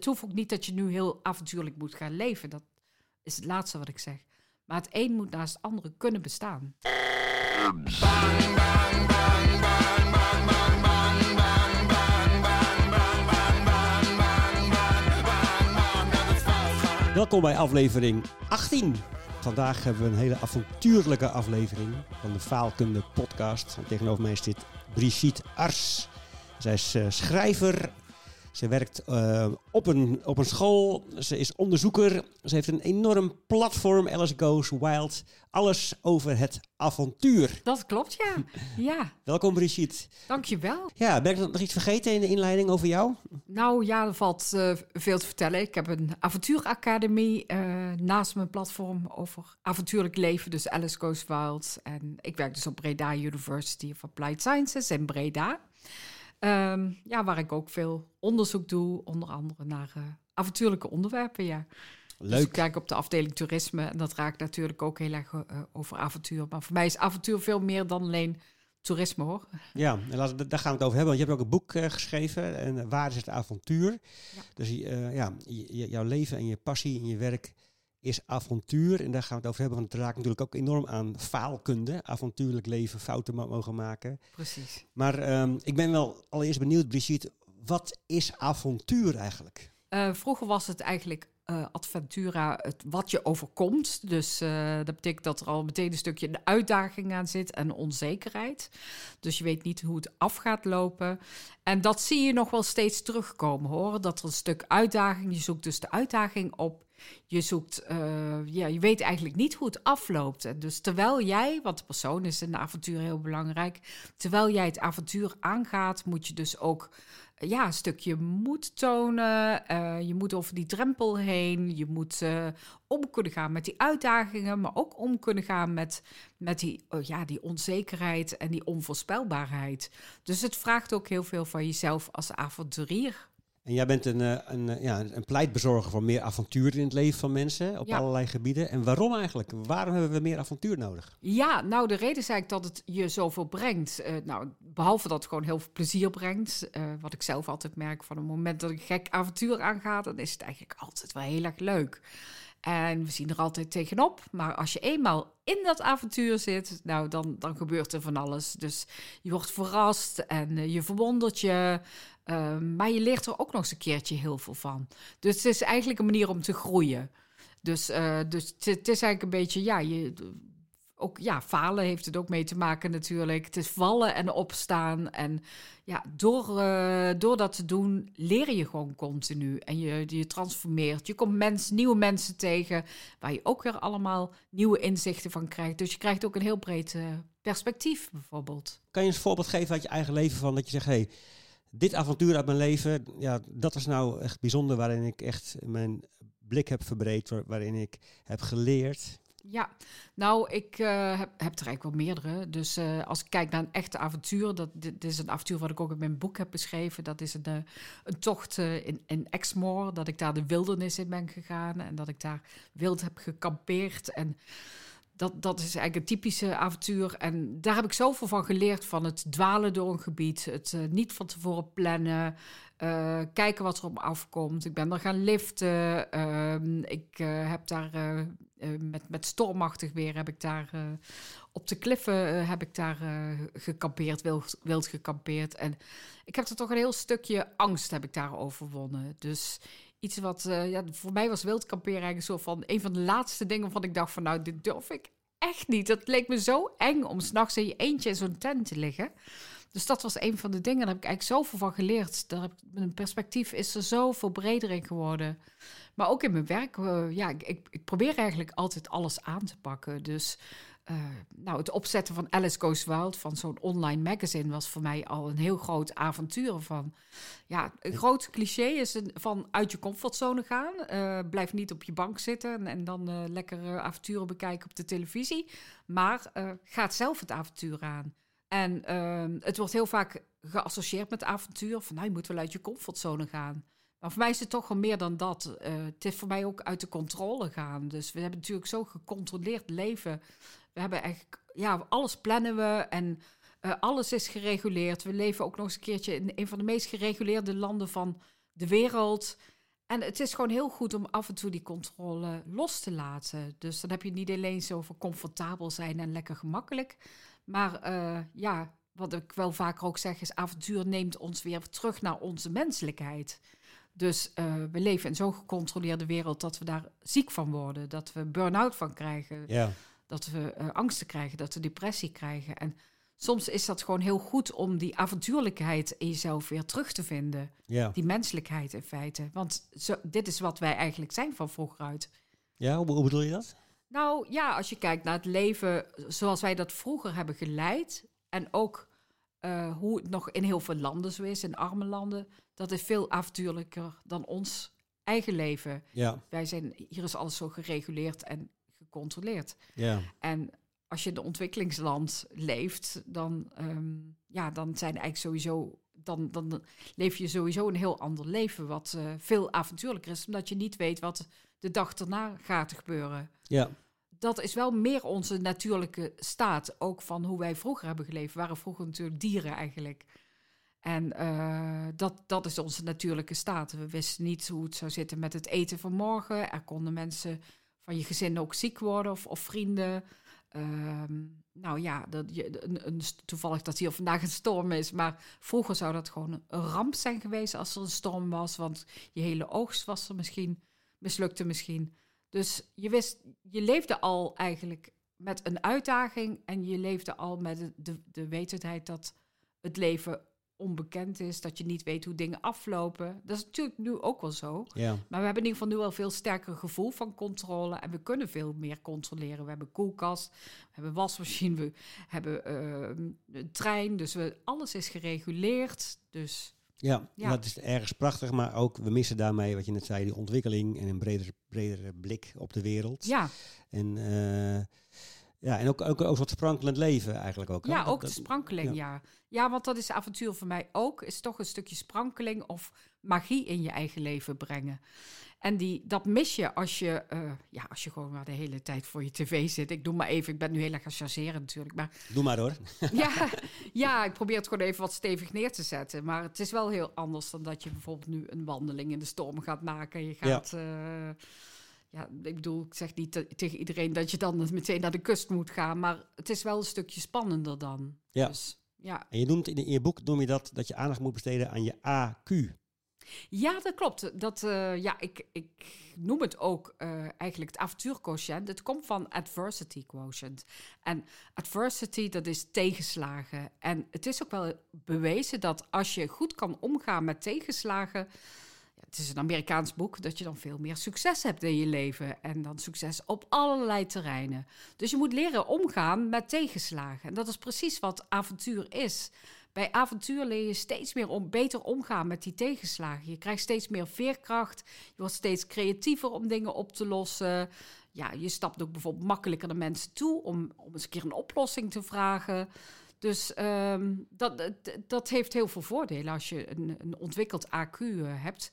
het hoeft ook niet dat je nu heel avontuurlijk moet gaan leven. Dat is het laatste wat ik zeg. Maar het een moet naast het andere kunnen bestaan. Welkom bij aflevering 18. Vandaag hebben we een hele avontuurlijke aflevering van de Faalkunde podcast. En tegenover mij zit Brigitte Ars. Zij is eh, schrijver. Ze werkt eh, op, een, op een school. Ze is onderzoeker. Ze heeft een enorm platform, Alice Goes Wild. Alles over het avontuur. Dat klopt, ja. ja, Welkom Brigitte. dankjewel. Ja, ben ik nog iets vergeten in de inleiding over jou? Nou ja, er valt eh, veel te vertellen. Ik heb een avontuuracademie eh, naast mijn platform over avontuurlijk leven, dus Alice Goes Wild. En ik werk dus op Breda University of Applied Sciences in Breda. Ehm, ja, waar ik ook veel onderzoek doe, onder andere naar eh, avontuurlijke onderwerpen, ja. Dus ik Leuk. kijk op de afdeling toerisme en dat raakt natuurlijk ook heel erg eh, over avontuur. Maar voor mij is avontuur veel meer dan alleen toerisme, hoor. Ja, en laten daar gaan we het over hebben. Want je hebt ook een boek eh, geschreven. En eh, waar is het avontuur? Ja. Dus eh, ja, jouw leven en je passie en je werk is avontuur. En daar gaan we het over hebben. Want het raakt natuurlijk ook enorm aan faalkunde. Avontuurlijk leven, fouten mo- mogen maken. Precies. Maar ehm, ik ben wel allereerst benieuwd, Brigitte. Wat is avontuur eigenlijk? Eh, vroeger was het eigenlijk eh, Adventura, het, wat je overkomt. Dus eh, dat betekent dat er al meteen een stukje een uitdaging aan zit en onzekerheid. Dus je weet niet hoe het af gaat lopen. En dat zie je nog wel steeds terugkomen hoor. Dat er een stuk uitdaging, je zoekt dus de uitdaging op. Je zoekt, eh, ja, je weet eigenlijk niet hoe het afloopt. Dus terwijl jij, want de persoon is een avontuur heel belangrijk, terwijl jij het avontuur aangaat, moet je dus ook eh, ja, een stukje moed tonen. Eh, je moet over die drempel heen. Je moet om kunnen gaan met die uitdagingen, maar ook om kunnen gaan met, met die, oh ja, die onzekerheid en die onvoorspelbaarheid. Dus het vraagt ook heel veel van jezelf als avonturier. En jij bent een, eh, een, eh, ja, een pleitbezorger voor meer avontuur in het leven van mensen. Op Ja. allerlei gebieden. En waarom eigenlijk? Waarom hebben we meer avontuur nodig? Ja, nou, de reden is eigenlijk dat het je zoveel brengt. Eh, nou, behalve dat het gewoon heel veel plezier brengt. wat ik zelf altijd merk van het moment dat ik gek avontuur aanga, dan is het eigenlijk altijd wel heel erg leuk. En we zien er altijd tegenop. Maar als je eenmaal in dat avontuur zit, nou, dan, dan gebeurt er van alles. Dus je wordt verrast en je verwondert je. Eh, maar je leert er ook nog eens een keertje heel veel van. Dus het is eigenlijk een manier om te groeien. Dus, eh, dus het, is eigenlijk een beetje, ja, je, ook ja, falen heeft het ook mee te maken natuurlijk. Het is vallen en opstaan. En ja, door, eh, door dat te doen leer je gewoon continu. En je, je transformeert. Je komt mens, nieuwe mensen tegen waar je ook weer allemaal nieuwe inzichten van krijgt. Dus je krijgt ook een heel breed eh, perspectief bijvoorbeeld. Kan je eens een voorbeeld geven uit je eigen leven van dat je zegt, hey, dit avontuur uit mijn leven, ja, dat is nou echt bijzonder waarin ik echt mijn blik heb verbreed, waar- waarin ik heb geleerd. Ja, nou, ik eh, heb, heb er eigenlijk wel meerdere. Dus eh, als ik kijk naar een echte avontuur, dat, dit, is een avontuur wat ik ook in mijn boek heb beschreven. Dat is een, eh, een tocht in, in Exmoor, dat ik daar de wildernis in ben gegaan en dat ik daar wild heb gekampeerd. En dat, dat is eigenlijk een typische avontuur. En daar heb ik zoveel van geleerd, van het dwalen door een gebied, het eh, niet van tevoren plannen, eh, kijken wat er op afkomt. Ik ben er gaan liften. Ehm, ik eh, heb daar met, met stormachtig weer heb ik daar op de kliffen heb ik daar gekampeerd, wild, wild gekampeerd. En ik heb er toch een heel stukje angst heb ik daar overwonnen. Dus iets wat eh, ja, voor mij was wild kamperen eigenlijk zo van een van de laatste dingen waarvan ik dacht van nou dit durf ik echt niet. Dat leek me zo eng om s'nachts in je eentje in zo'n tent te liggen. Dus dat was een van de dingen. Daar heb ik eigenlijk zoveel van geleerd. Daar heb ik, mijn perspectief is er zoveel breder in geworden. Maar ook in mijn werk, eh, ja, ik, ik probeer eigenlijk altijd alles aan te pakken. Dus eh, nou, het opzetten van Alice Goes Wild, van zo'n online magazine, was voor mij al een heel groot avontuur. Van, ja, een groot cliché is een, van uit je comfortzone gaan. Eh, blijf niet op je bank zitten en, en dan eh, lekker avonturen bekijken op de televisie. Maar eh, ga zelf het avontuur aan. En ehm, het wordt heel vaak geassocieerd met avontuur. Van nou, je moet wel uit je comfortzone gaan. Maar voor mij is het toch wel meer dan dat. Het is voor mij ook uit de controle gaan. Dus we hebben natuurlijk zo gecontroleerd leven. We hebben eigenlijk, ja, alles plannen we en eh, alles is gereguleerd. We leven ook nog eens een keertje in een van de meest gereguleerde landen van de wereld. En het is gewoon heel goed om af en toe die controle los te laten. Dus dan heb je niet alleen zo over comfortabel zijn en lekker gemakkelijk. Maar eh, ja, wat ik wel vaker ook zeg is, avontuur neemt ons weer terug naar onze menselijkheid. Dus uh, we leven in zo'n gecontroleerde wereld dat we daar ziek van worden. Dat we burn-out van krijgen. Ja. Dat we uh, angsten krijgen, dat we depressie krijgen. En soms is dat gewoon heel goed om die avontuurlijkheid in jezelf weer terug te vinden. Ja. Die menselijkheid in feite. Want zo, dit is wat wij eigenlijk zijn van vroeger uit. Ja, hoe, hoe bedoel je dat? Nou ja, als je kijkt naar het leven zoals wij dat vroeger hebben geleid. En ook uh, hoe het nog in heel veel landen zo is, in arme landen. Dat is veel avontuurlijker dan ons eigen leven. Ja. Wij zijn, hier is alles zo gereguleerd en gecontroleerd. Ja. En als je in een ontwikkelingsland leeft, dan, um, ja, dan zijn eigenlijk sowieso. Dan, dan leef je sowieso een heel ander leven, wat uh, veel avontuurlijker is, omdat je niet weet wat de dag erna gaat gebeuren. Ja. Dat is wel meer onze natuurlijke staat, ook van hoe wij vroeger hebben geleefd. We waren vroeger natuurlijk dieren eigenlijk. En uh, dat, dat is onze natuurlijke staat. We wisten niet hoe het zou zitten met het eten van morgen. Er konden mensen je gezin ook ziek worden of, of vrienden. Um, nou ja, dat, je, een, een, toevallig dat hier vandaag een storm is. Maar vroeger zou dat gewoon een ramp zijn geweest als er een storm was. Want je hele oogst was er misschien, mislukte misschien. Dus je wist, je leefde al eigenlijk met een uitdaging. En je leefde al met de, de, de wetendheid dat het leven onbekend is, dat je niet weet hoe dingen aflopen. Dat is natuurlijk nu ook wel zo. Ja. Maar we hebben in ieder geval nu al veel sterker gevoel van controle en we kunnen veel meer controleren. We hebben koelkast, we hebben wasmachine, we hebben uh, een trein, dus we, alles is gereguleerd. Dus ja, ja, dat is ergens prachtig, maar ook we missen daarmee, wat je net zei, die ontwikkeling en een bredere, bredere blik op de wereld. Ja. En uh, ja, en ook, ook, ook wat sprankelend leven eigenlijk ook. Ja, ook de sprankeling, ja. ja. ja. want dat is avontuur voor mij ook. Is toch een stukje sprankeling of magie in je eigen leven brengen. En die, dat mis je als je, uh, ja, als je gewoon maar de hele tijd voor je tv zit. Ik doe maar even, ik ben nu heel erg gaan chargeren natuurlijk. Maar, doe maar hoor. ja, ja, ik probeer het gewoon even wat stevig neer te zetten. Maar het is wel heel anders dan dat je bijvoorbeeld nu een wandeling in de storm gaat maken. Je gaat... Ja. Uh, ja, ik bedoel, ik zeg niet tegen iedereen dat je dan meteen naar de kust moet gaan, maar het is wel een stukje spannender dan. Ja. Dus, ja. En je noemt in, in je boek noem je dat dat je aandacht moet besteden aan je AQ. Ja, dat klopt. Dat, uh, ja, ik, ik noem het ook uh, eigenlijk het avontuurquotient. Het komt van adversity quotient. En adversity, dat is tegenslagen. En het is ook wel bewezen dat als je goed kan omgaan met tegenslagen, het is een Amerikaans boek, dat je dan veel meer succes hebt in je leven. En dan succes op allerlei terreinen. Dus je moet leren omgaan met tegenslagen. En dat is precies wat avontuur is. Bij avontuur leer je steeds meer om beter omgaan met die tegenslagen. Je krijgt steeds meer veerkracht. Je wordt steeds creatiever om dingen op te lossen. Ja, je stapt ook bijvoorbeeld makkelijker naar mensen toe om, om eens een keer een oplossing te vragen. Dus um, dat, dat heeft heel veel voordelen als je een, een ontwikkeld AQ hebt.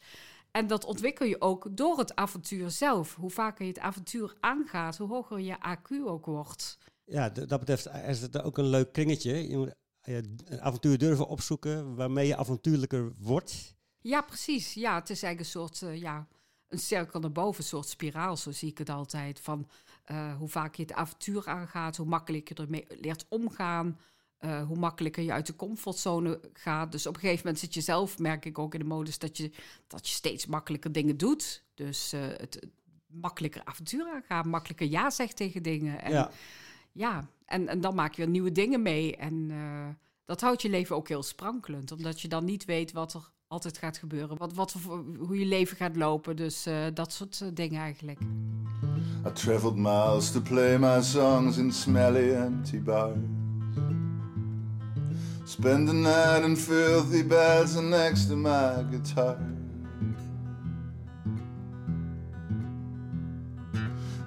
En dat ontwikkel je ook door het avontuur zelf. Hoe vaker je het avontuur aangaat, hoe hoger je AQ ook wordt. Ja, dat betreft is het ook een leuk kringetje. Je moet een avontuur durven opzoeken waarmee je avontuurlijker wordt. Ja, precies. Ja, het is eigenlijk een soort, uh, ja, een cirkel naar boven, een soort spiraal, zo zie ik het altijd. Van uh, hoe vaak je het avontuur aangaat, hoe makkelijk je ermee leert omgaan. Uh, hoe makkelijker je uit de comfortzone gaat. Dus op een gegeven moment zit je zelf, merk ik ook in de modus, dat je, dat je steeds makkelijker dingen doet. Dus uh, het, het, makkelijker avontuur aangaan, makkelijker ja zegt tegen dingen. En, ja, ja en, en dan maak je weer nieuwe dingen mee. En uh, dat houdt je leven ook heel sprankelend, omdat je dan niet weet wat er altijd gaat gebeuren. Wat, wat, hoe je leven gaat lopen. Dus dat soort dingen eigenlijk. I traveled miles to play my songs in smelly empty bars. Spend the night in filthy beds next to my guitar.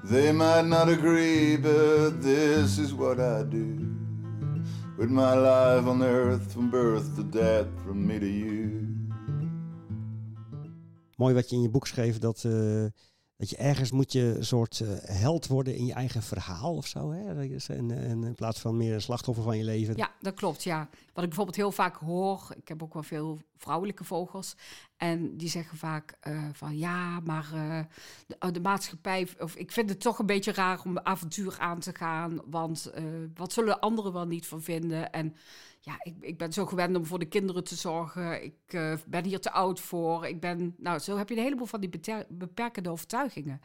They might not agree, but this is what I do. With my life on earth from birth to death, from me to you. Mooi wat je in je boek schreef, dat, uh, dat je ergens moet je een soort uh, held worden in je eigen verhaal of zo. Hè? En, en in plaats van meer een slachtoffer van je leven. Ja, dat klopt, ja. Wat ik bijvoorbeeld heel vaak hoor, ik heb ook wel veel vrouwelijke vogels. En die zeggen vaak eh, van ja, maar eh, de, oh, de maatschappij, of ik vind het toch een beetje raar om avontuur aan te gaan, want eh, wat zullen anderen wel niet van vinden? En ja, ik, ik ben zo gewend om voor de kinderen te zorgen. Ik eh, ben hier te oud voor. Ik ben, nou, zo heb je een heleboel van die beperkende overtuigingen.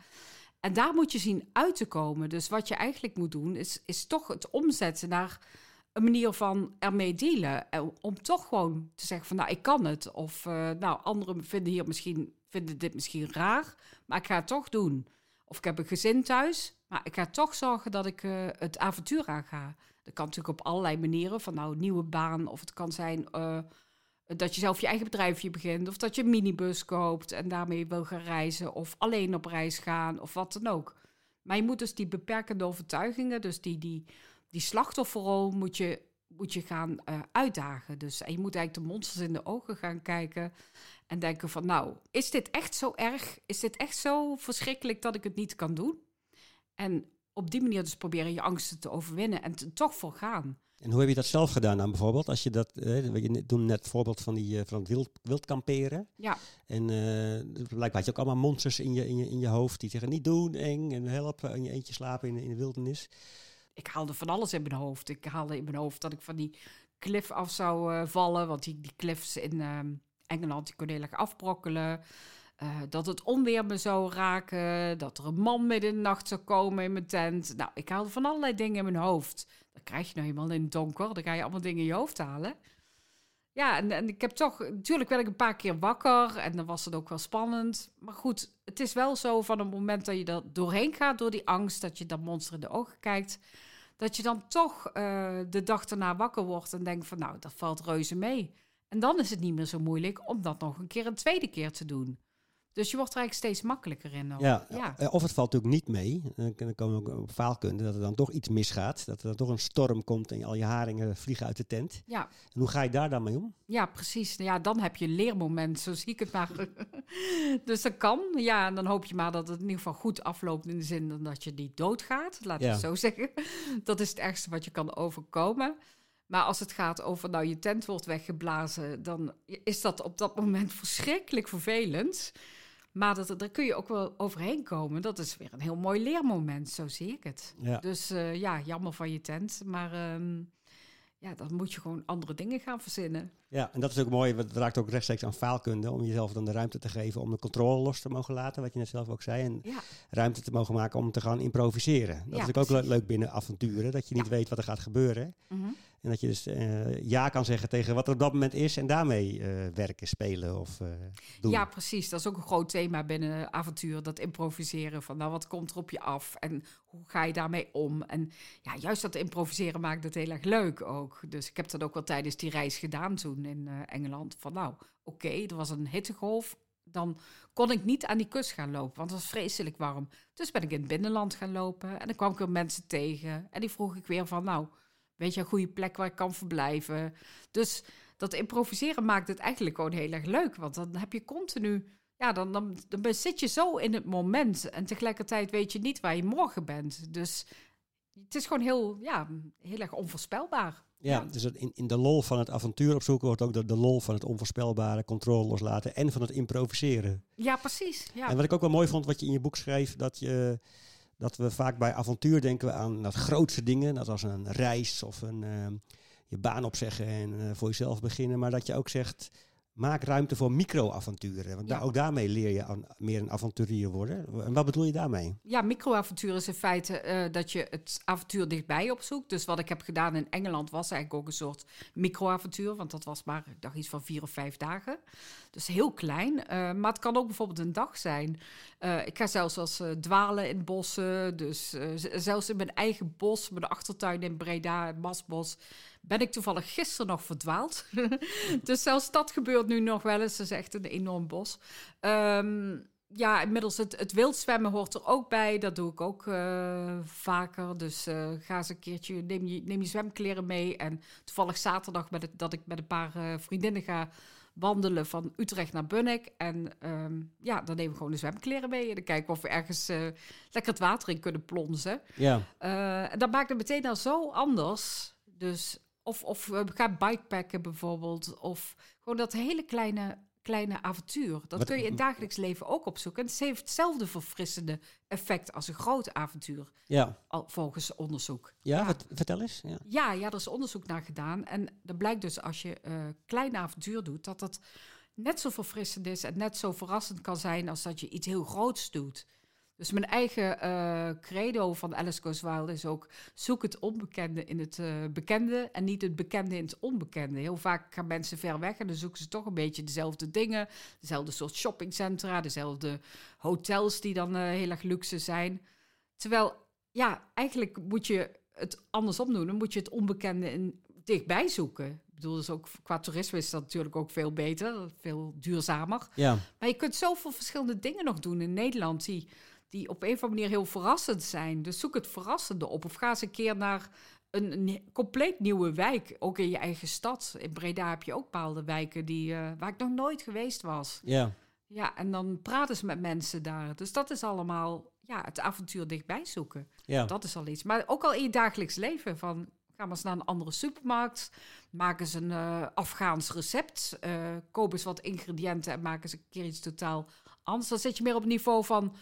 En daar moet je zien uit te komen. Dus wat je eigenlijk moet doen, is, is toch het omzetten naar een manier van ermee dealen. En Om toch gewoon te zeggen van, nou, ik kan het. Of, eh, nou, anderen vinden hier misschien, vinden dit misschien raar, maar ik ga het toch doen. Of ik heb een gezin thuis, maar ik ga toch zorgen dat ik eh, het avontuur aanga. Dat kan natuurlijk op allerlei manieren, van nou, nieuwe baan. Of het kan zijn eh, dat je zelf je eigen bedrijfje begint. Of dat je een minibus koopt en daarmee wil gaan reizen. Of alleen op reis gaan, of wat dan ook. Maar je moet dus die beperkende overtuigingen, dus die, die, die slachtofferrol, moet je, moet je gaan eh, uitdagen. Dus en je moet eigenlijk de monsters in de ogen gaan kijken. En denken van, nou, is dit echt zo erg? Is dit echt zo verschrikkelijk dat ik het niet kan doen? En op die manier dus proberen je angsten te overwinnen en te, toch voor gaan. En hoe heb je dat zelf gedaan dan bijvoorbeeld? Als je dat, eh, je net- toen net het voorbeeld van, die, eh, van het wild, wild kamperen. Ja, En eh, blijkbaar had je ook allemaal monsters in je, in, je, in je hoofd die zeggen niet doen, eng en help, in je eentje slapen in, in de wildernis. ik haalde van alles in mijn hoofd. Ik haalde in mijn hoofd dat ik van die cliff af zou eh, vallen. Want die, die cliffs in ehm, Engeland die kunnen heel erg afbrokkelen. Eh, dat het onweer me zou raken. Dat er een man midden in de nacht zou komen in mijn tent. Nou, ik haalde van allerlei dingen in mijn hoofd. Dat krijg je nou eenmaal in het donker. Dan ga je allemaal dingen in je hoofd halen. Ja, en, ik heb toch... Natuurlijk werd ik een paar keer wakker. En dan was het ook wel spannend. Maar goed, het is wel zo van het moment dat je er doorheen gaat... door die angst, dat je dat monster in de ogen kijkt... dat je dan toch eh, de dag erna wakker wordt en denkt van... nou, dat valt reuze mee. En dan is het niet meer zo moeilijk om dat nog een keer een tweede keer te doen. Dus je wordt er eigenlijk steeds makkelijker in. dan. Ja, ja. eh, of het valt natuurlijk niet mee. Dan komen we ook op faalkunde dat er dan toch iets misgaat. Dat er dan toch een storm komt en al je haringen vliegen uit de tent. Ja, En hoe ga je daar dan mee om? ja, precies. Ja, dan heb je een leermoment, zo zie ik het maar. dus dat kan. Ja, en dan hoop je maar dat het in ieder geval goed afloopt in de zin dat je niet doodgaat. Laat ik Ja. het zo zeggen. Dat is het ergste wat je kan overkomen. Maar als het gaat over, nou, je tent wordt weggeblazen, dan is dat op dat moment verschrikkelijk vervelend. Maar dat, daar kun je ook wel overheen komen. Dat is weer een heel mooi leermoment, zo zie ik het. Ja. Dus eh, ja, jammer van je tent. Maar ehm, ja, dan moet je gewoon andere dingen gaan verzinnen. Ja, en dat is ook mooi. Het raakt ook rechtstreeks aan faalkunde. Om jezelf dan de ruimte te geven om de controle los te mogen laten. Wat je net zelf ook zei. En Ja, ruimte te mogen maken om te gaan improviseren. Dat Ja, is ook leuk binnen avonturen. Dat je niet weet wat er gaat gebeuren. mhm. En dat je dus eh, ja kan zeggen tegen wat er op dat moment is. En daarmee eh, werken, spelen of eh, doen. ja, precies. Dat is ook een groot thema binnen avontuur. Dat improviseren van, nou, wat komt er op je af? En hoe ga je daarmee om? En ja, juist dat improviseren maakt het heel erg leuk ook. Dus ik heb dat ook wel tijdens die reis gedaan toen in Engeland. Van nou, oké, er was een hittegolf. Dan kon ik niet aan die kust gaan lopen, want het was vreselijk warm. Dus ben ik in het binnenland gaan lopen en dan kwam ik er mensen tegen. En die vroeg ik weer van, nou, weet je een goede plek waar ik kan verblijven? Dus dat improviseren maakt het eigenlijk gewoon heel erg leuk. Want dan heb je continu... Ja, dan, dan, dan zit je zo in het moment. En tegelijkertijd weet je niet waar je morgen bent. Dus het is gewoon heel, ja, heel erg onvoorspelbaar. Ja, Ja. dus in, in de lol van het avontuur opzoeken wordt ook de, de lol van het onvoorspelbare, controle loslaten en van het improviseren. Ja, precies. Ja. En wat ik ook wel mooi vond, wat je in je boek schreef, dat, je, dat we vaak bij avontuur denken aan dat grootste dingen, net als een reis of een, ehm, je baan opzeggen en eh, voor jezelf beginnen, maar dat je ook zegt, maak ruimte voor micro-avonturen. Want Ja. daar, ook daarmee leer je aan, meer een avonturier worden. En wat bedoel je daarmee? Ja, microavontuur is in feite eh, dat je het avontuur dichtbij opzoekt. Dus wat ik heb gedaan in Engeland was eigenlijk ook een soort microavontuur. Want dat was maar, ik dacht iets van vier of vijf dagen. Dus heel klein. Eh, maar het kan ook bijvoorbeeld een dag zijn. Eh, ik ga zelfs als dwalen in bossen. Dus zelfs in mijn eigen bos, mijn achtertuin in Breda, het Masbos, ben ik toevallig gisteren nog verdwaald. dus zelfs dat gebeurt nu nog wel eens. Het is echt een enorm bos. Ehm, ja, inmiddels het, het wildzwemmen hoort er ook bij. Dat doe ik ook eh, vaker. Dus eh, ga eens een keertje, neem je, neem je zwemkleren mee. En toevallig zaterdag met het, dat ik met een paar eh, vriendinnen ga wandelen van Utrecht naar Bunnik. En ehm, ja, dan nemen we gewoon de zwemkleren mee. En dan kijken we of we ergens lekker het water in kunnen plonzen. Ja, en dat maakt het meteen al zo anders. Dus of, of we gaan bikepacken bijvoorbeeld. Of gewoon dat hele kleine, kleine avontuur. Dat Wat- kun je in het dagelijks leven ook opzoeken. En het heeft hetzelfde verfrissende effect als een groot avontuur, Ja, al, volgens onderzoek. ja, Wat, vertel eens. Ja. Ja, ja, er is onderzoek naar gedaan. En er blijkt dus als je eh klein avontuur doet, dat dat net zo verfrissend is en net zo verrassend kan zijn als dat je iets heel groots doet. Dus mijn eigen eh, credo van Alice Goes Wild is ook... zoek het onbekende in het eh, bekende en niet het bekende in het onbekende. Heel vaak gaan mensen ver weg en dan zoeken ze toch een beetje dezelfde dingen. Dezelfde soort shoppingcentra, dezelfde hotels die dan eh, heel erg luxe zijn. Terwijl, ja, eigenlijk moet je het andersom doen. Dan moet je het onbekende in, dichtbij zoeken. Ik bedoel, dus ook qua toerisme is dat natuurlijk ook veel beter, veel duurzamer. ja, Maar je kunt zoveel verschillende dingen nog doen in Nederland die, die op een of andere manier heel verrassend zijn. Dus zoek het verrassende op. Of ga eens een keer naar een, een compleet nieuwe wijk, ook in je eigen stad. In Breda heb je ook bepaalde wijken die, eh, waar ik nog nooit geweest was. ja. Ja, en dan praten ze met mensen daar. Dus dat is allemaal ja, het avontuur dichtbij zoeken. ja. Dat is al iets. Maar ook al in je dagelijks leven. Van, ga maar eens naar een andere supermarkt. Maak eens een eh, Afghaans recept. eh, koop eens wat ingrediënten en maak eens een keer iets totaal anders. Dan zit je meer op het niveau van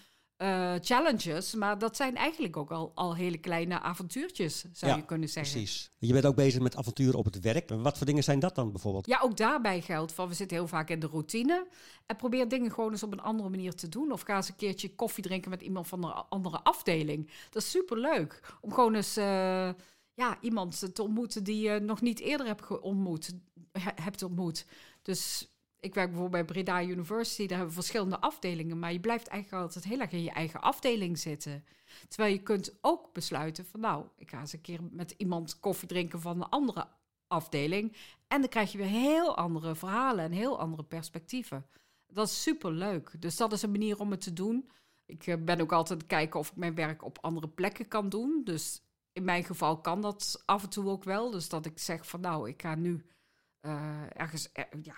eh, challenges. Maar dat zijn eigenlijk ook al, al hele kleine avontuurtjes, zou Ja, je kunnen zeggen. Precies. Je bent ook bezig met avonturen op het werk. Wat voor dingen zijn dat dan bijvoorbeeld? Ja, ook daarbij geldt van we zitten heel vaak in de routine. En probeer dingen gewoon eens op een andere manier te doen. Of ga eens een keertje koffie drinken met iemand van een andere afdeling. Dat is superleuk. Om gewoon eens eh, ja, iemand te ontmoeten die je nog niet eerder hebt ontmoet, he- hebt ontmoet. Dus ik werk bijvoorbeeld bij Breda University. Daar hebben we verschillende afdelingen. Maar je blijft eigenlijk altijd heel erg in je eigen afdeling zitten. Terwijl je kunt ook besluiten van nou, ik ga eens een keer met iemand koffie drinken van een andere afdeling. En dan krijg je weer heel andere verhalen en heel andere perspectieven. Dat is super leuk. Dus dat is een manier om het te doen. Ik eh, ben ook altijd kijken of ik mijn werk op andere plekken kan doen. Dus in mijn geval kan dat af en toe ook wel. Dus dat ik zeg van nou, ik ga nu eh, ergens, eh, ja,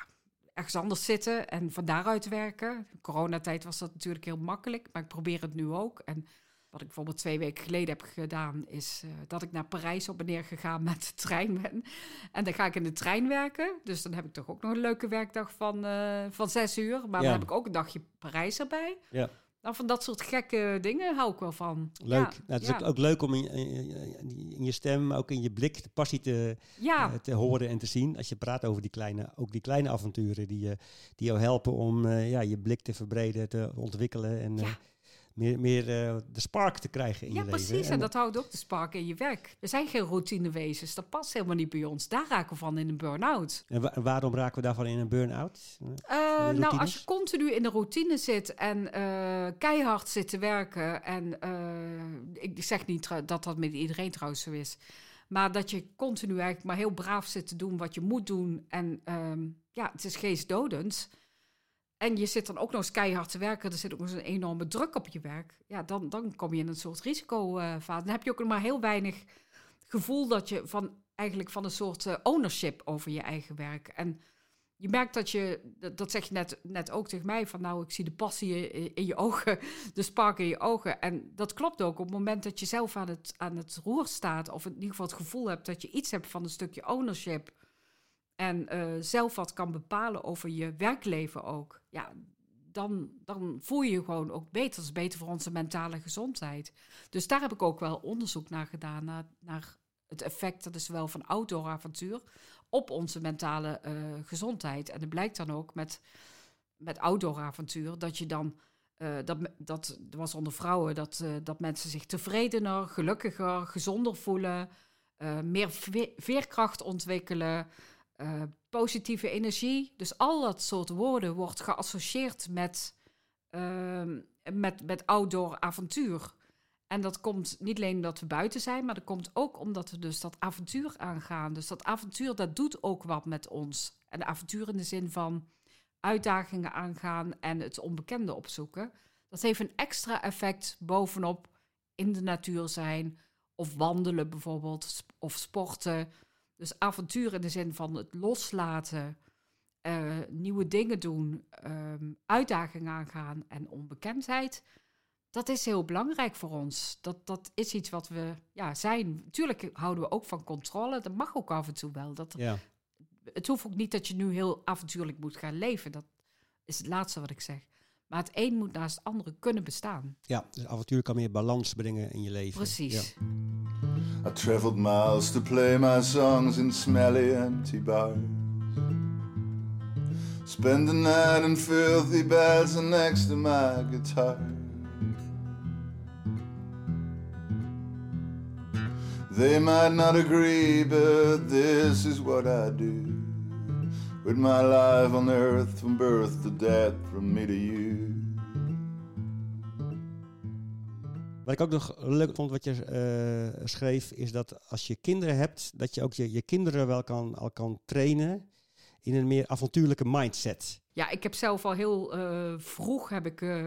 ergens anders zitten en van daaruit werken. In coronatijd was dat natuurlijk heel makkelijk, maar ik probeer het nu ook. En wat ik bijvoorbeeld twee weken geleden heb gedaan, is eh, dat ik naar Parijs op en neer gegaan met de trein ben. En dan ga ik in de trein werken. Dus dan heb ik toch ook nog een leuke werkdag van, eh, van zes uur. Maar Ja. dan heb ik ook een dagje Parijs erbij. Ja. Nou, van dat soort gekke dingen hou ik wel van. Leuk. Ja, Nou, het is ja. ook, ook leuk om in, in, in je stem, maar ook in je blik, de passie te, Ja, eh, te horen en te zien. Als je praat over die kleine, ook die kleine avonturen die, je die jou helpen om eh, ja, je blik te verbreden, te ontwikkelen en eh, Ja. Meer, meer eh, de spark te krijgen in ja je leven. precies. En dat houdt ook de spark in je werk. We zijn geen routinewezens. Dat past helemaal niet bij ons. Daar raken we van in een burn-out. en wa- en waarom raken we daarvan in een burn-out? Eh, die nou, als je continu in de routine zit en eh, keihard zit te werken. En eh, ik zeg niet dat dat met iedereen trouwens zo is. Maar dat je continu eigenlijk maar heel braaf zit te doen wat je moet doen. En ehm, ja, het is geestdodend. En je zit dan ook nog eens keihard te werken. Er zit ook nog eens een enorme druk op je werk. Ja, dan, dan kom je in een soort risicofase. Dan heb je ook nog maar heel weinig gevoel dat je van eigenlijk van een soort eh, ownership over je eigen werk. En je merkt dat je, dat, zeg je net, net ook tegen mij, van nou, ik zie de passie in je ogen, de spark in je ogen. En dat klopt ook op het moment dat je zelf aan het, aan het roer staat, of in ieder geval het gevoel hebt dat je iets hebt van een stukje ownership. En eh, zelf wat kan bepalen over je werkleven ook. Ja, dan, dan voel je je gewoon ook beter. Dat is beter voor onze mentale gezondheid. Dus daar heb ik ook wel onderzoek naar gedaan. Naar, naar het effect, dat is wel van outdoor avontuur, op onze mentale eh, gezondheid. En het blijkt dan ook met, met outdoor avontuur dat je dan. eh, dat, dat was onder vrouwen dat, dat mensen zich tevredener, gelukkiger, gezonder voelen, meer ve- veerkracht ontwikkelen, eh, positieve energie. Dus al dat soort woorden wordt geassocieerd met, ehm, met, met outdoor avontuur. En dat komt niet alleen omdat we buiten zijn, maar dat komt ook omdat we dus dat avontuur aangaan. Dus dat avontuur, dat doet ook wat met ons. En avontuur in de zin van uitdagingen aangaan en het onbekende opzoeken. Dat heeft een extra effect bovenop in de natuur zijn of wandelen bijvoorbeeld, of sporten. Dus avontuur in de zin van het loslaten, eh, nieuwe dingen doen, ehm, uitdagingen aangaan en onbekendheid. Dat is heel belangrijk voor ons. Dat, dat is iets wat we ja, zijn. Tuurlijk houden we ook van controle. Dat mag ook af en toe wel. Dat, Ja, het hoeft ook niet dat je nu heel avontuurlijk moet gaan leven. Dat, is het laatste wat ik zeg. Maar het een moet naast het andere kunnen bestaan. Ja, dus avontuur kan meer balans brengen in je leven. Precies. Ja. I traveled miles to play my songs in smelly empty bars. Spend the night in filthy beds and next to my guitar. They might not agree, but this is what I do. With my life on earth from birth to death, from me to you. Wat ik ook nog leuk vond wat je eh, schreef, is dat als je kinderen hebt, dat je ook je, je kinderen wel kan, al kan trainen in een meer avontuurlijke mindset. Ja, ik heb zelf al heel eh, vroeg heb ik, eh,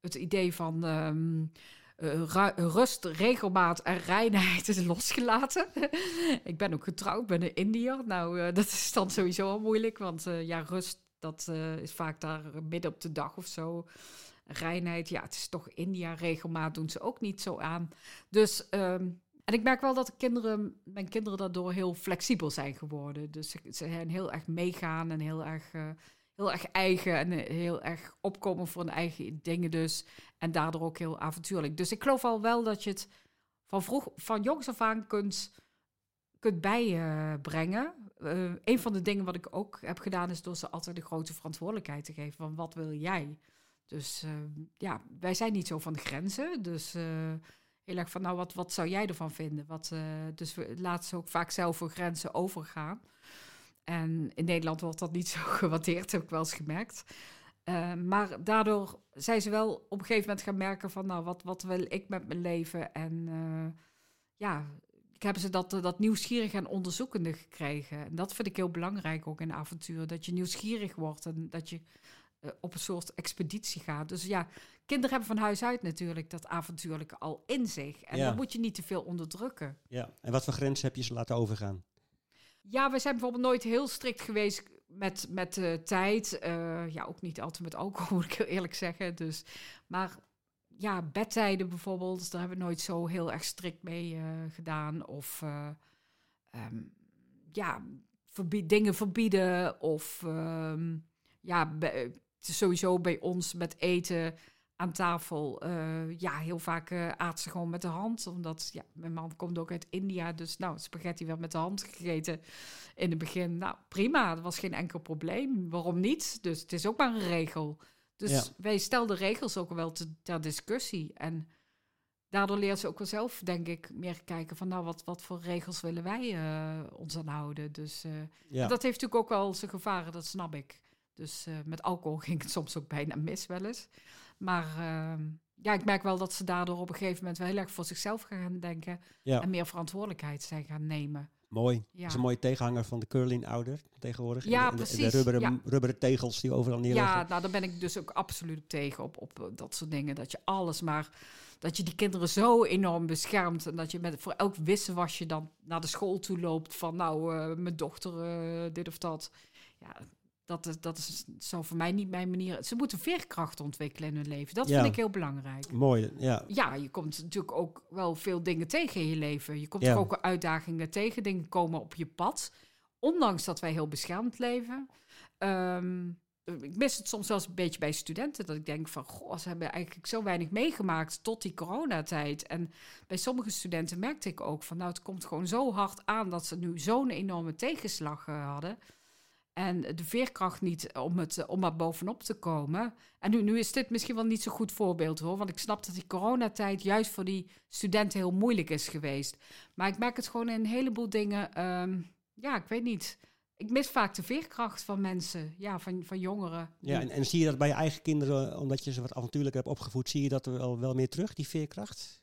het idee van ehm, eh, ru- rust, regelmaat en reinheid is losgelaten. ik ben ook getrouwd, ben een Indiër. Nou, eh, dat is dan sowieso al moeilijk, want eh, ja, rust, dat is vaak daar midden op de dag of zo. Reinheid, ja, het is toch India, regelmaat doen ze ook niet zo aan. Dus, ehm, en ik merk wel dat de kinderen, mijn kinderen daardoor heel flexibel zijn geworden. Dus ze, zijn heel erg meegaan en heel erg, heel erg eigen en heel erg opkomen voor hun eigen dingen dus. En daardoor ook heel avontuurlijk. Dus ik geloof al wel dat je het van, vroeg, van jongs af aan kunt, kunt bijbrengen. Eh een van de dingen wat ik ook heb gedaan is door ze altijd de grote verantwoordelijkheid te geven. Van wat wil jij? Dus eh, ja, wij zijn niet zo van de grenzen. Dus eh, heel erg van, nou, wat, wat zou jij ervan vinden? Wat, eh, dus we laten ze ook vaak zelf voor grenzen overgaan. En in Nederland wordt dat niet zo gewaardeerd, heb ik wel eens gemerkt. Eh, maar daardoor zijn ze wel op een gegeven moment gaan merken van, nou, wat, wat wil ik met mijn leven? En eh, ja, ik heb ze dat, dat nieuwsgierig en onderzoekende gekregen. En dat vind ik heel belangrijk ook in avontuur. Dat je nieuwsgierig wordt en dat je eh, op een soort expeditie gaat. Dus ja, kinderen hebben van huis uit natuurlijk dat avontuurlijke al in zich. En Ja. dat moet je niet te veel onderdrukken. Ja. En wat voor grenzen heb je ze laten overgaan? Ja, we zijn bijvoorbeeld nooit heel strikt geweest met, met de tijd. Eh, ja, ook niet altijd met alcohol, moet ik heel eerlijk zeggen. Dus, maar ja, bedtijden bijvoorbeeld, daar hebben we nooit zo heel erg strikt mee eh, gedaan. Of eh, ehm, ja, verbie- dingen verbieden. Of ehm, ja, sowieso bij ons met eten aan tafel. eh, ja, heel vaak aat ze gewoon met de hand. Omdat ja, mijn man komt ook uit India. Dus nou, spaghetti werd met de hand gegeten in het begin. Nou, prima. Dat was geen enkel probleem. Waarom niet? Dus het is ook maar een regel. Dus Ja. wij stelden regels ook wel te, ter discussie. En daardoor leert ze ook wel zelf, denk ik, meer kijken van... nou, wat, wat voor regels willen wij eh, ons aan houden? Dus Ja. dat heeft natuurlijk ook wel zijn gevaren, dat snap ik. Dus met alcohol ging het soms ook bijna mis wel eens. Maar ehm, ja, ik merk wel dat ze daardoor op een gegeven moment wel heel erg voor zichzelf gaan denken. ja. En meer verantwoordelijkheid zijn gaan nemen. Mooi. Dat Ja. is een mooie tegenhanger van de curling-ouder tegenwoordig. Ja, En de, en precies, de rubberen, ja. rubberen tegels die overal neerleggen. Ja, nou, daar ben ik dus ook absoluut op tegen, op, op eh, dat soort dingen. Dat je alles maar, dat je die kinderen zo enorm beschermt. En dat je met, voor elk wisselwasje dan naar de school toe loopt van, nou, eh, mijn dochter eh, dit of dat. Ja, dat, is- dat is, zou voor mij niet mijn manier... Ze moeten veerkracht ontwikkelen in hun leven. Dat Ja. vind ik heel belangrijk. Mooi, ja. Ja, je komt natuurlijk ook wel veel dingen tegen in je leven. Je komt Ja. ook uitdagingen tegen. Dingen komen op je pad. Ondanks dat wij heel beschermd leven. Ehm, ik mis het soms zelfs een beetje bij studenten. Dat ik denk van, goh, ze hebben eigenlijk zo weinig meegemaakt tot die coronatijd. En bij sommige studenten merkte ik ook van, nou, het komt gewoon zo hard aan dat ze nu zo'n enorme tegenslag eh, hadden. En de veerkracht niet om, het, eh, om maar bovenop te komen. En nu, nu is dit misschien wel niet zo'n goed voorbeeld hoor. Want ik snap dat die coronatijd juist voor die studenten heel moeilijk is geweest. Maar ik merk het gewoon in een heleboel dingen. ehm, ja, ik weet niet. Ik mis vaak de veerkracht van mensen. Ja, van, van jongeren. ja en, en zie je dat bij je eigen kinderen, omdat je ze wat avontuurlijker hebt opgevoed, zie je dat wel, wel meer terug, die veerkracht?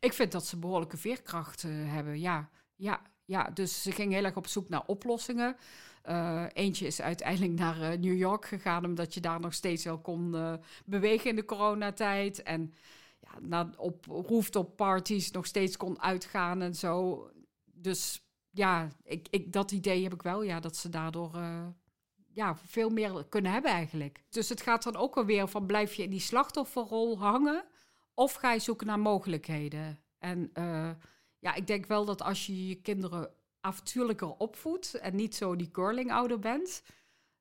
Ik vind dat ze behoorlijke veerkracht eh, hebben, ja. ja. Ja, dus ze gingen heel erg op zoek naar oplossingen. Eh, eentje is uiteindelijk naar eh, New York gegaan, omdat je daar nog steeds wel kon eh, bewegen in de coronatijd. En ja, na, op parties nog steeds kon uitgaan en zo. Dus ja, ik, ik, dat idee heb ik wel, ja, dat ze daardoor ja, veel meer kunnen hebben eigenlijk. Dus het gaat dan ook alweer van blijf je in die slachtofferrol hangen of ga je zoeken naar mogelijkheden. En ja, ik denk wel dat als je je kinderen avontuurlijker opvoedt en niet zo die curling ouder bent,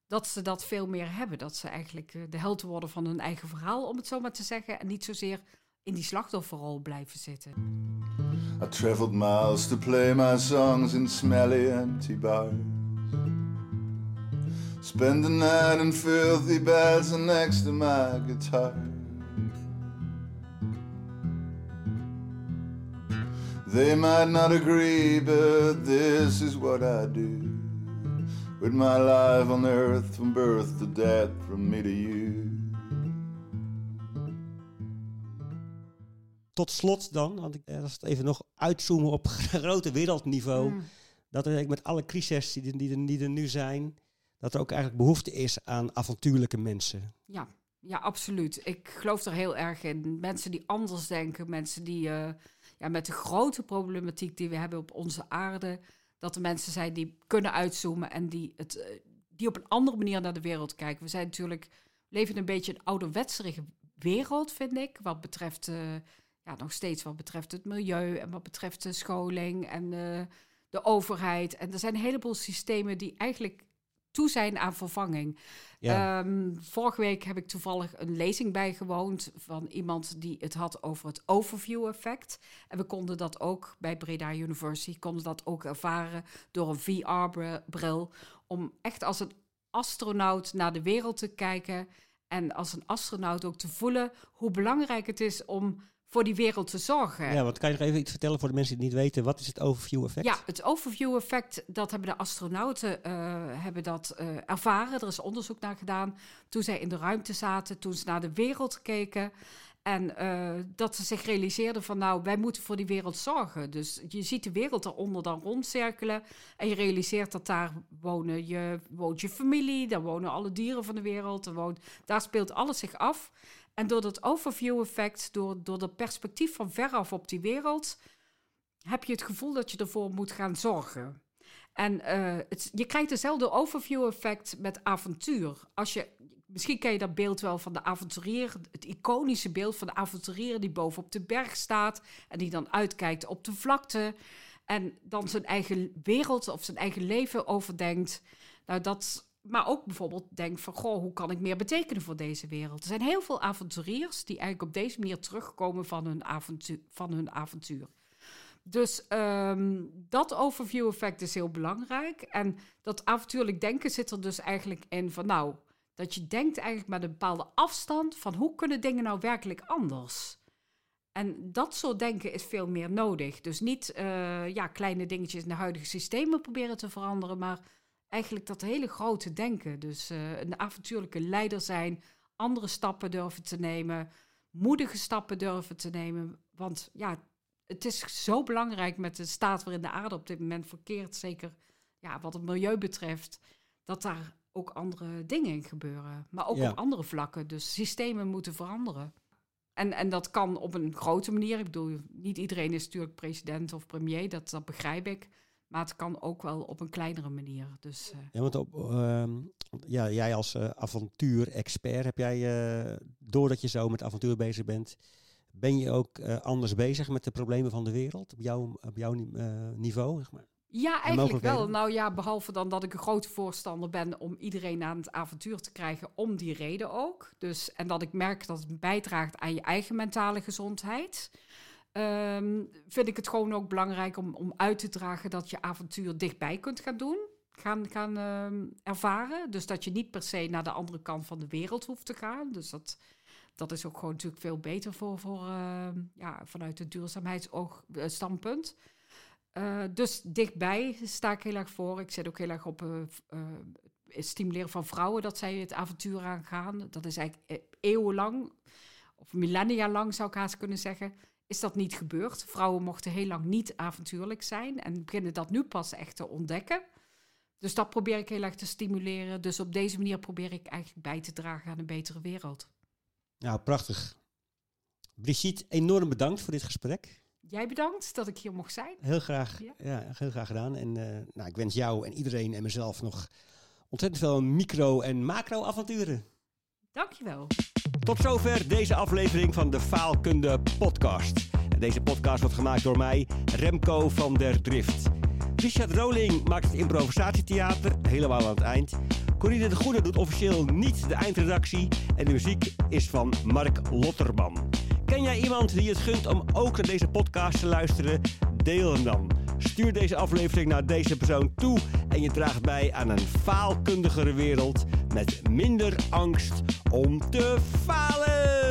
dat ze dat veel meer hebben. Dat ze eigenlijk eh, de held worden van hun eigen verhaal, om het zo maar te zeggen. En niet zozeer in die slachtofferrol blijven zitten. I traveled miles to play my songs in smelly empty bars. Spend the night in filthy beds next to my guitar. They might not agree, but this is what I do. With my life on earth from birth to death, from me to you. Tot slot dan, want ik, als het even nog uitzoomen op grote wereldniveau, Mm. dat er met alle crises die, die, die er nu zijn, dat er ook eigenlijk behoefte is aan avontuurlijke mensen. Ja, ja, absoluut. Ik geloof er heel erg in. Mensen die anders denken, mensen die eh, ja, met de grote problematiek die we hebben op onze aarde, dat er mensen zijn die kunnen uitzoomen en die, het, eh, die op een andere manier naar de wereld kijken. We zijn natuurlijk, leven een beetje een ouderwetserige wereld, vind ik, wat betreft, eh, ja, nog steeds wat betreft het milieu en wat betreft de scholing en eh, de overheid. En er zijn een heleboel systemen die eigenlijk toe zijn aan vervanging. Ja. Ehm, vorige week heb ik toevallig een lezing bijgewoond van iemand die het had over het overview-effect. En we konden dat ook bij Breda University, konden dat ook ervaren door een VR-bril. Om echt als een astronaut naar de wereld te kijken. En als een astronaut ook te voelen hoe belangrijk het is om voor die wereld te zorgen. ja, want kan je nog even iets vertellen voor de mensen die het niet weten? Wat is het overview effect? Ja, het overview-effect, dat hebben de astronauten eh, hebben dat, eh, ervaren. Er is onderzoek naar gedaan toen zij in de ruimte zaten, toen ze naar de wereld keken. En eh, dat ze zich realiseerden van nou, wij moeten voor die wereld zorgen. Dus je ziet de wereld eronder dan rondcirkelen. En je realiseert dat daar wonen je, woont je familie, daar wonen alle dieren van de wereld. Er woont, daar speelt alles zich af. En door dat overview-effect, door, door dat perspectief van veraf op die wereld, heb je het gevoel dat je ervoor moet gaan zorgen. En eh, het, je krijgt dezelfde overview-effect met avontuur. Als je, misschien ken je dat beeld wel van de avonturier, het iconische beeld van de avonturier die boven op de berg staat en die dan uitkijkt op de vlakte en dan zijn eigen wereld of zijn eigen leven overdenkt. Nou, dat, maar ook bijvoorbeeld denkt van, goh, hoe kan ik meer betekenen voor deze wereld? Er zijn heel veel avonturiers die eigenlijk op deze manier terugkomen van hun avontuur. Van hun avontuur. Dus ehm, dat overview-effect is heel belangrijk. En dat avontuurlijk denken zit er dus eigenlijk in van, nou, dat je denkt eigenlijk met een bepaalde afstand van hoe kunnen dingen nou werkelijk anders? En dat soort denken is veel meer nodig. Dus niet eh, ja, kleine dingetjes in de huidige systemen proberen te veranderen, maar eigenlijk dat hele grote denken. Dus eh, een avontuurlijke leider zijn, andere stappen durven te nemen, moedige stappen durven te nemen. Want ja, het is zo belangrijk met de staat waarin de aarde op dit moment verkeert, zeker ja, wat het milieu betreft, dat daar ook andere dingen in gebeuren. Maar ook Ja. op andere vlakken. Dus systemen moeten veranderen. En, en dat kan op een grote manier. Ik bedoel, niet iedereen is natuurlijk president of premier, dat, dat begrijp ik. Maar het kan ook wel op een kleinere manier. Dus eh, Ja, want op, ehm, ja, jij als eh avontuur-expert, heb jij, eh, doordat je zo met avontuur bezig bent, ben je ook anders bezig met de problemen van de wereld op jouw, op jouw ni- niveau? Zeg maar? Ja, eigenlijk wel. Nou ja, behalve dan dat ik een grote voorstander ben om iedereen aan het avontuur te krijgen, om die reden ook. Dus, en dat ik merk dat het bijdraagt aan je eigen mentale gezondheid. Ehm, vind ik het gewoon ook belangrijk om, om uit te dragen dat je avontuur dichtbij kunt gaan doen. Gaan, ehm, ervaren. Dus dat je niet per se naar de andere kant van de wereld hoeft te gaan. Dus dat, dat is ook gewoon natuurlijk veel beter voor, voor ehm, ja, vanuit het duurzaamheidsstandpunt. Eh, dus dichtbij sta ik heel erg voor. Ik zit ook heel erg op eh, eh, het stimuleren van vrouwen dat zij het avontuur aangaan. Dat is eigenlijk eh, eeuwenlang, of millennia lang zou ik haast kunnen zeggen, is dat niet gebeurd. Vrouwen mochten heel lang niet avontuurlijk zijn en beginnen dat nu pas echt te ontdekken. Dus dat probeer ik heel erg te stimuleren. Dus op deze manier probeer ik eigenlijk bij te dragen aan een betere wereld. Nou, prachtig. Brigitte, enorm bedankt voor dit gesprek. Jij bedankt dat ik hier mocht zijn. Heel graag, Ja. ja. heel graag gedaan. En eh, nou, ik wens jou en iedereen en mezelf nog ontzettend veel micro- en macro-avonturen. Dankjewel. Tot zover deze aflevering van de Faalkunde Podcast. Deze podcast wordt gemaakt door mij, Remco van der Drift. Richard Roling maakt het improvisatietheater, helemaal aan het eind. Corine de Goede doet officieel niet de eindredactie en de muziek is van Mark Lotterman. Ken jij iemand die het gunt om ook naar deze podcast te luisteren? Deel hem dan. Stuur deze aflevering naar deze persoon toe en je draagt bij aan een faalkundigere wereld met minder angst om te falen.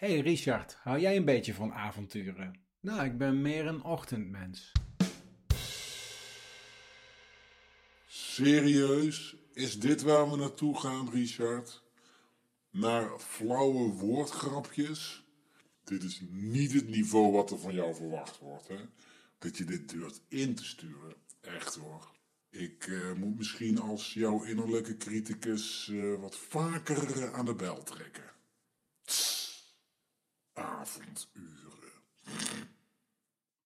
Hey Richard, hou jij een beetje van avonturen? Nou, ik ben meer een ochtendmens. Serieus? Is dit waar we naartoe gaan, Richard? Naar flauwe woordgrapjes? Dit is niet het niveau wat er van jou verwacht wordt, hè? Dat je dit durft in te sturen. Echt hoor. Ik eh, moet misschien als jouw innerlijke criticus eh, wat vaker eh, aan de bel trekken. Affensöhre.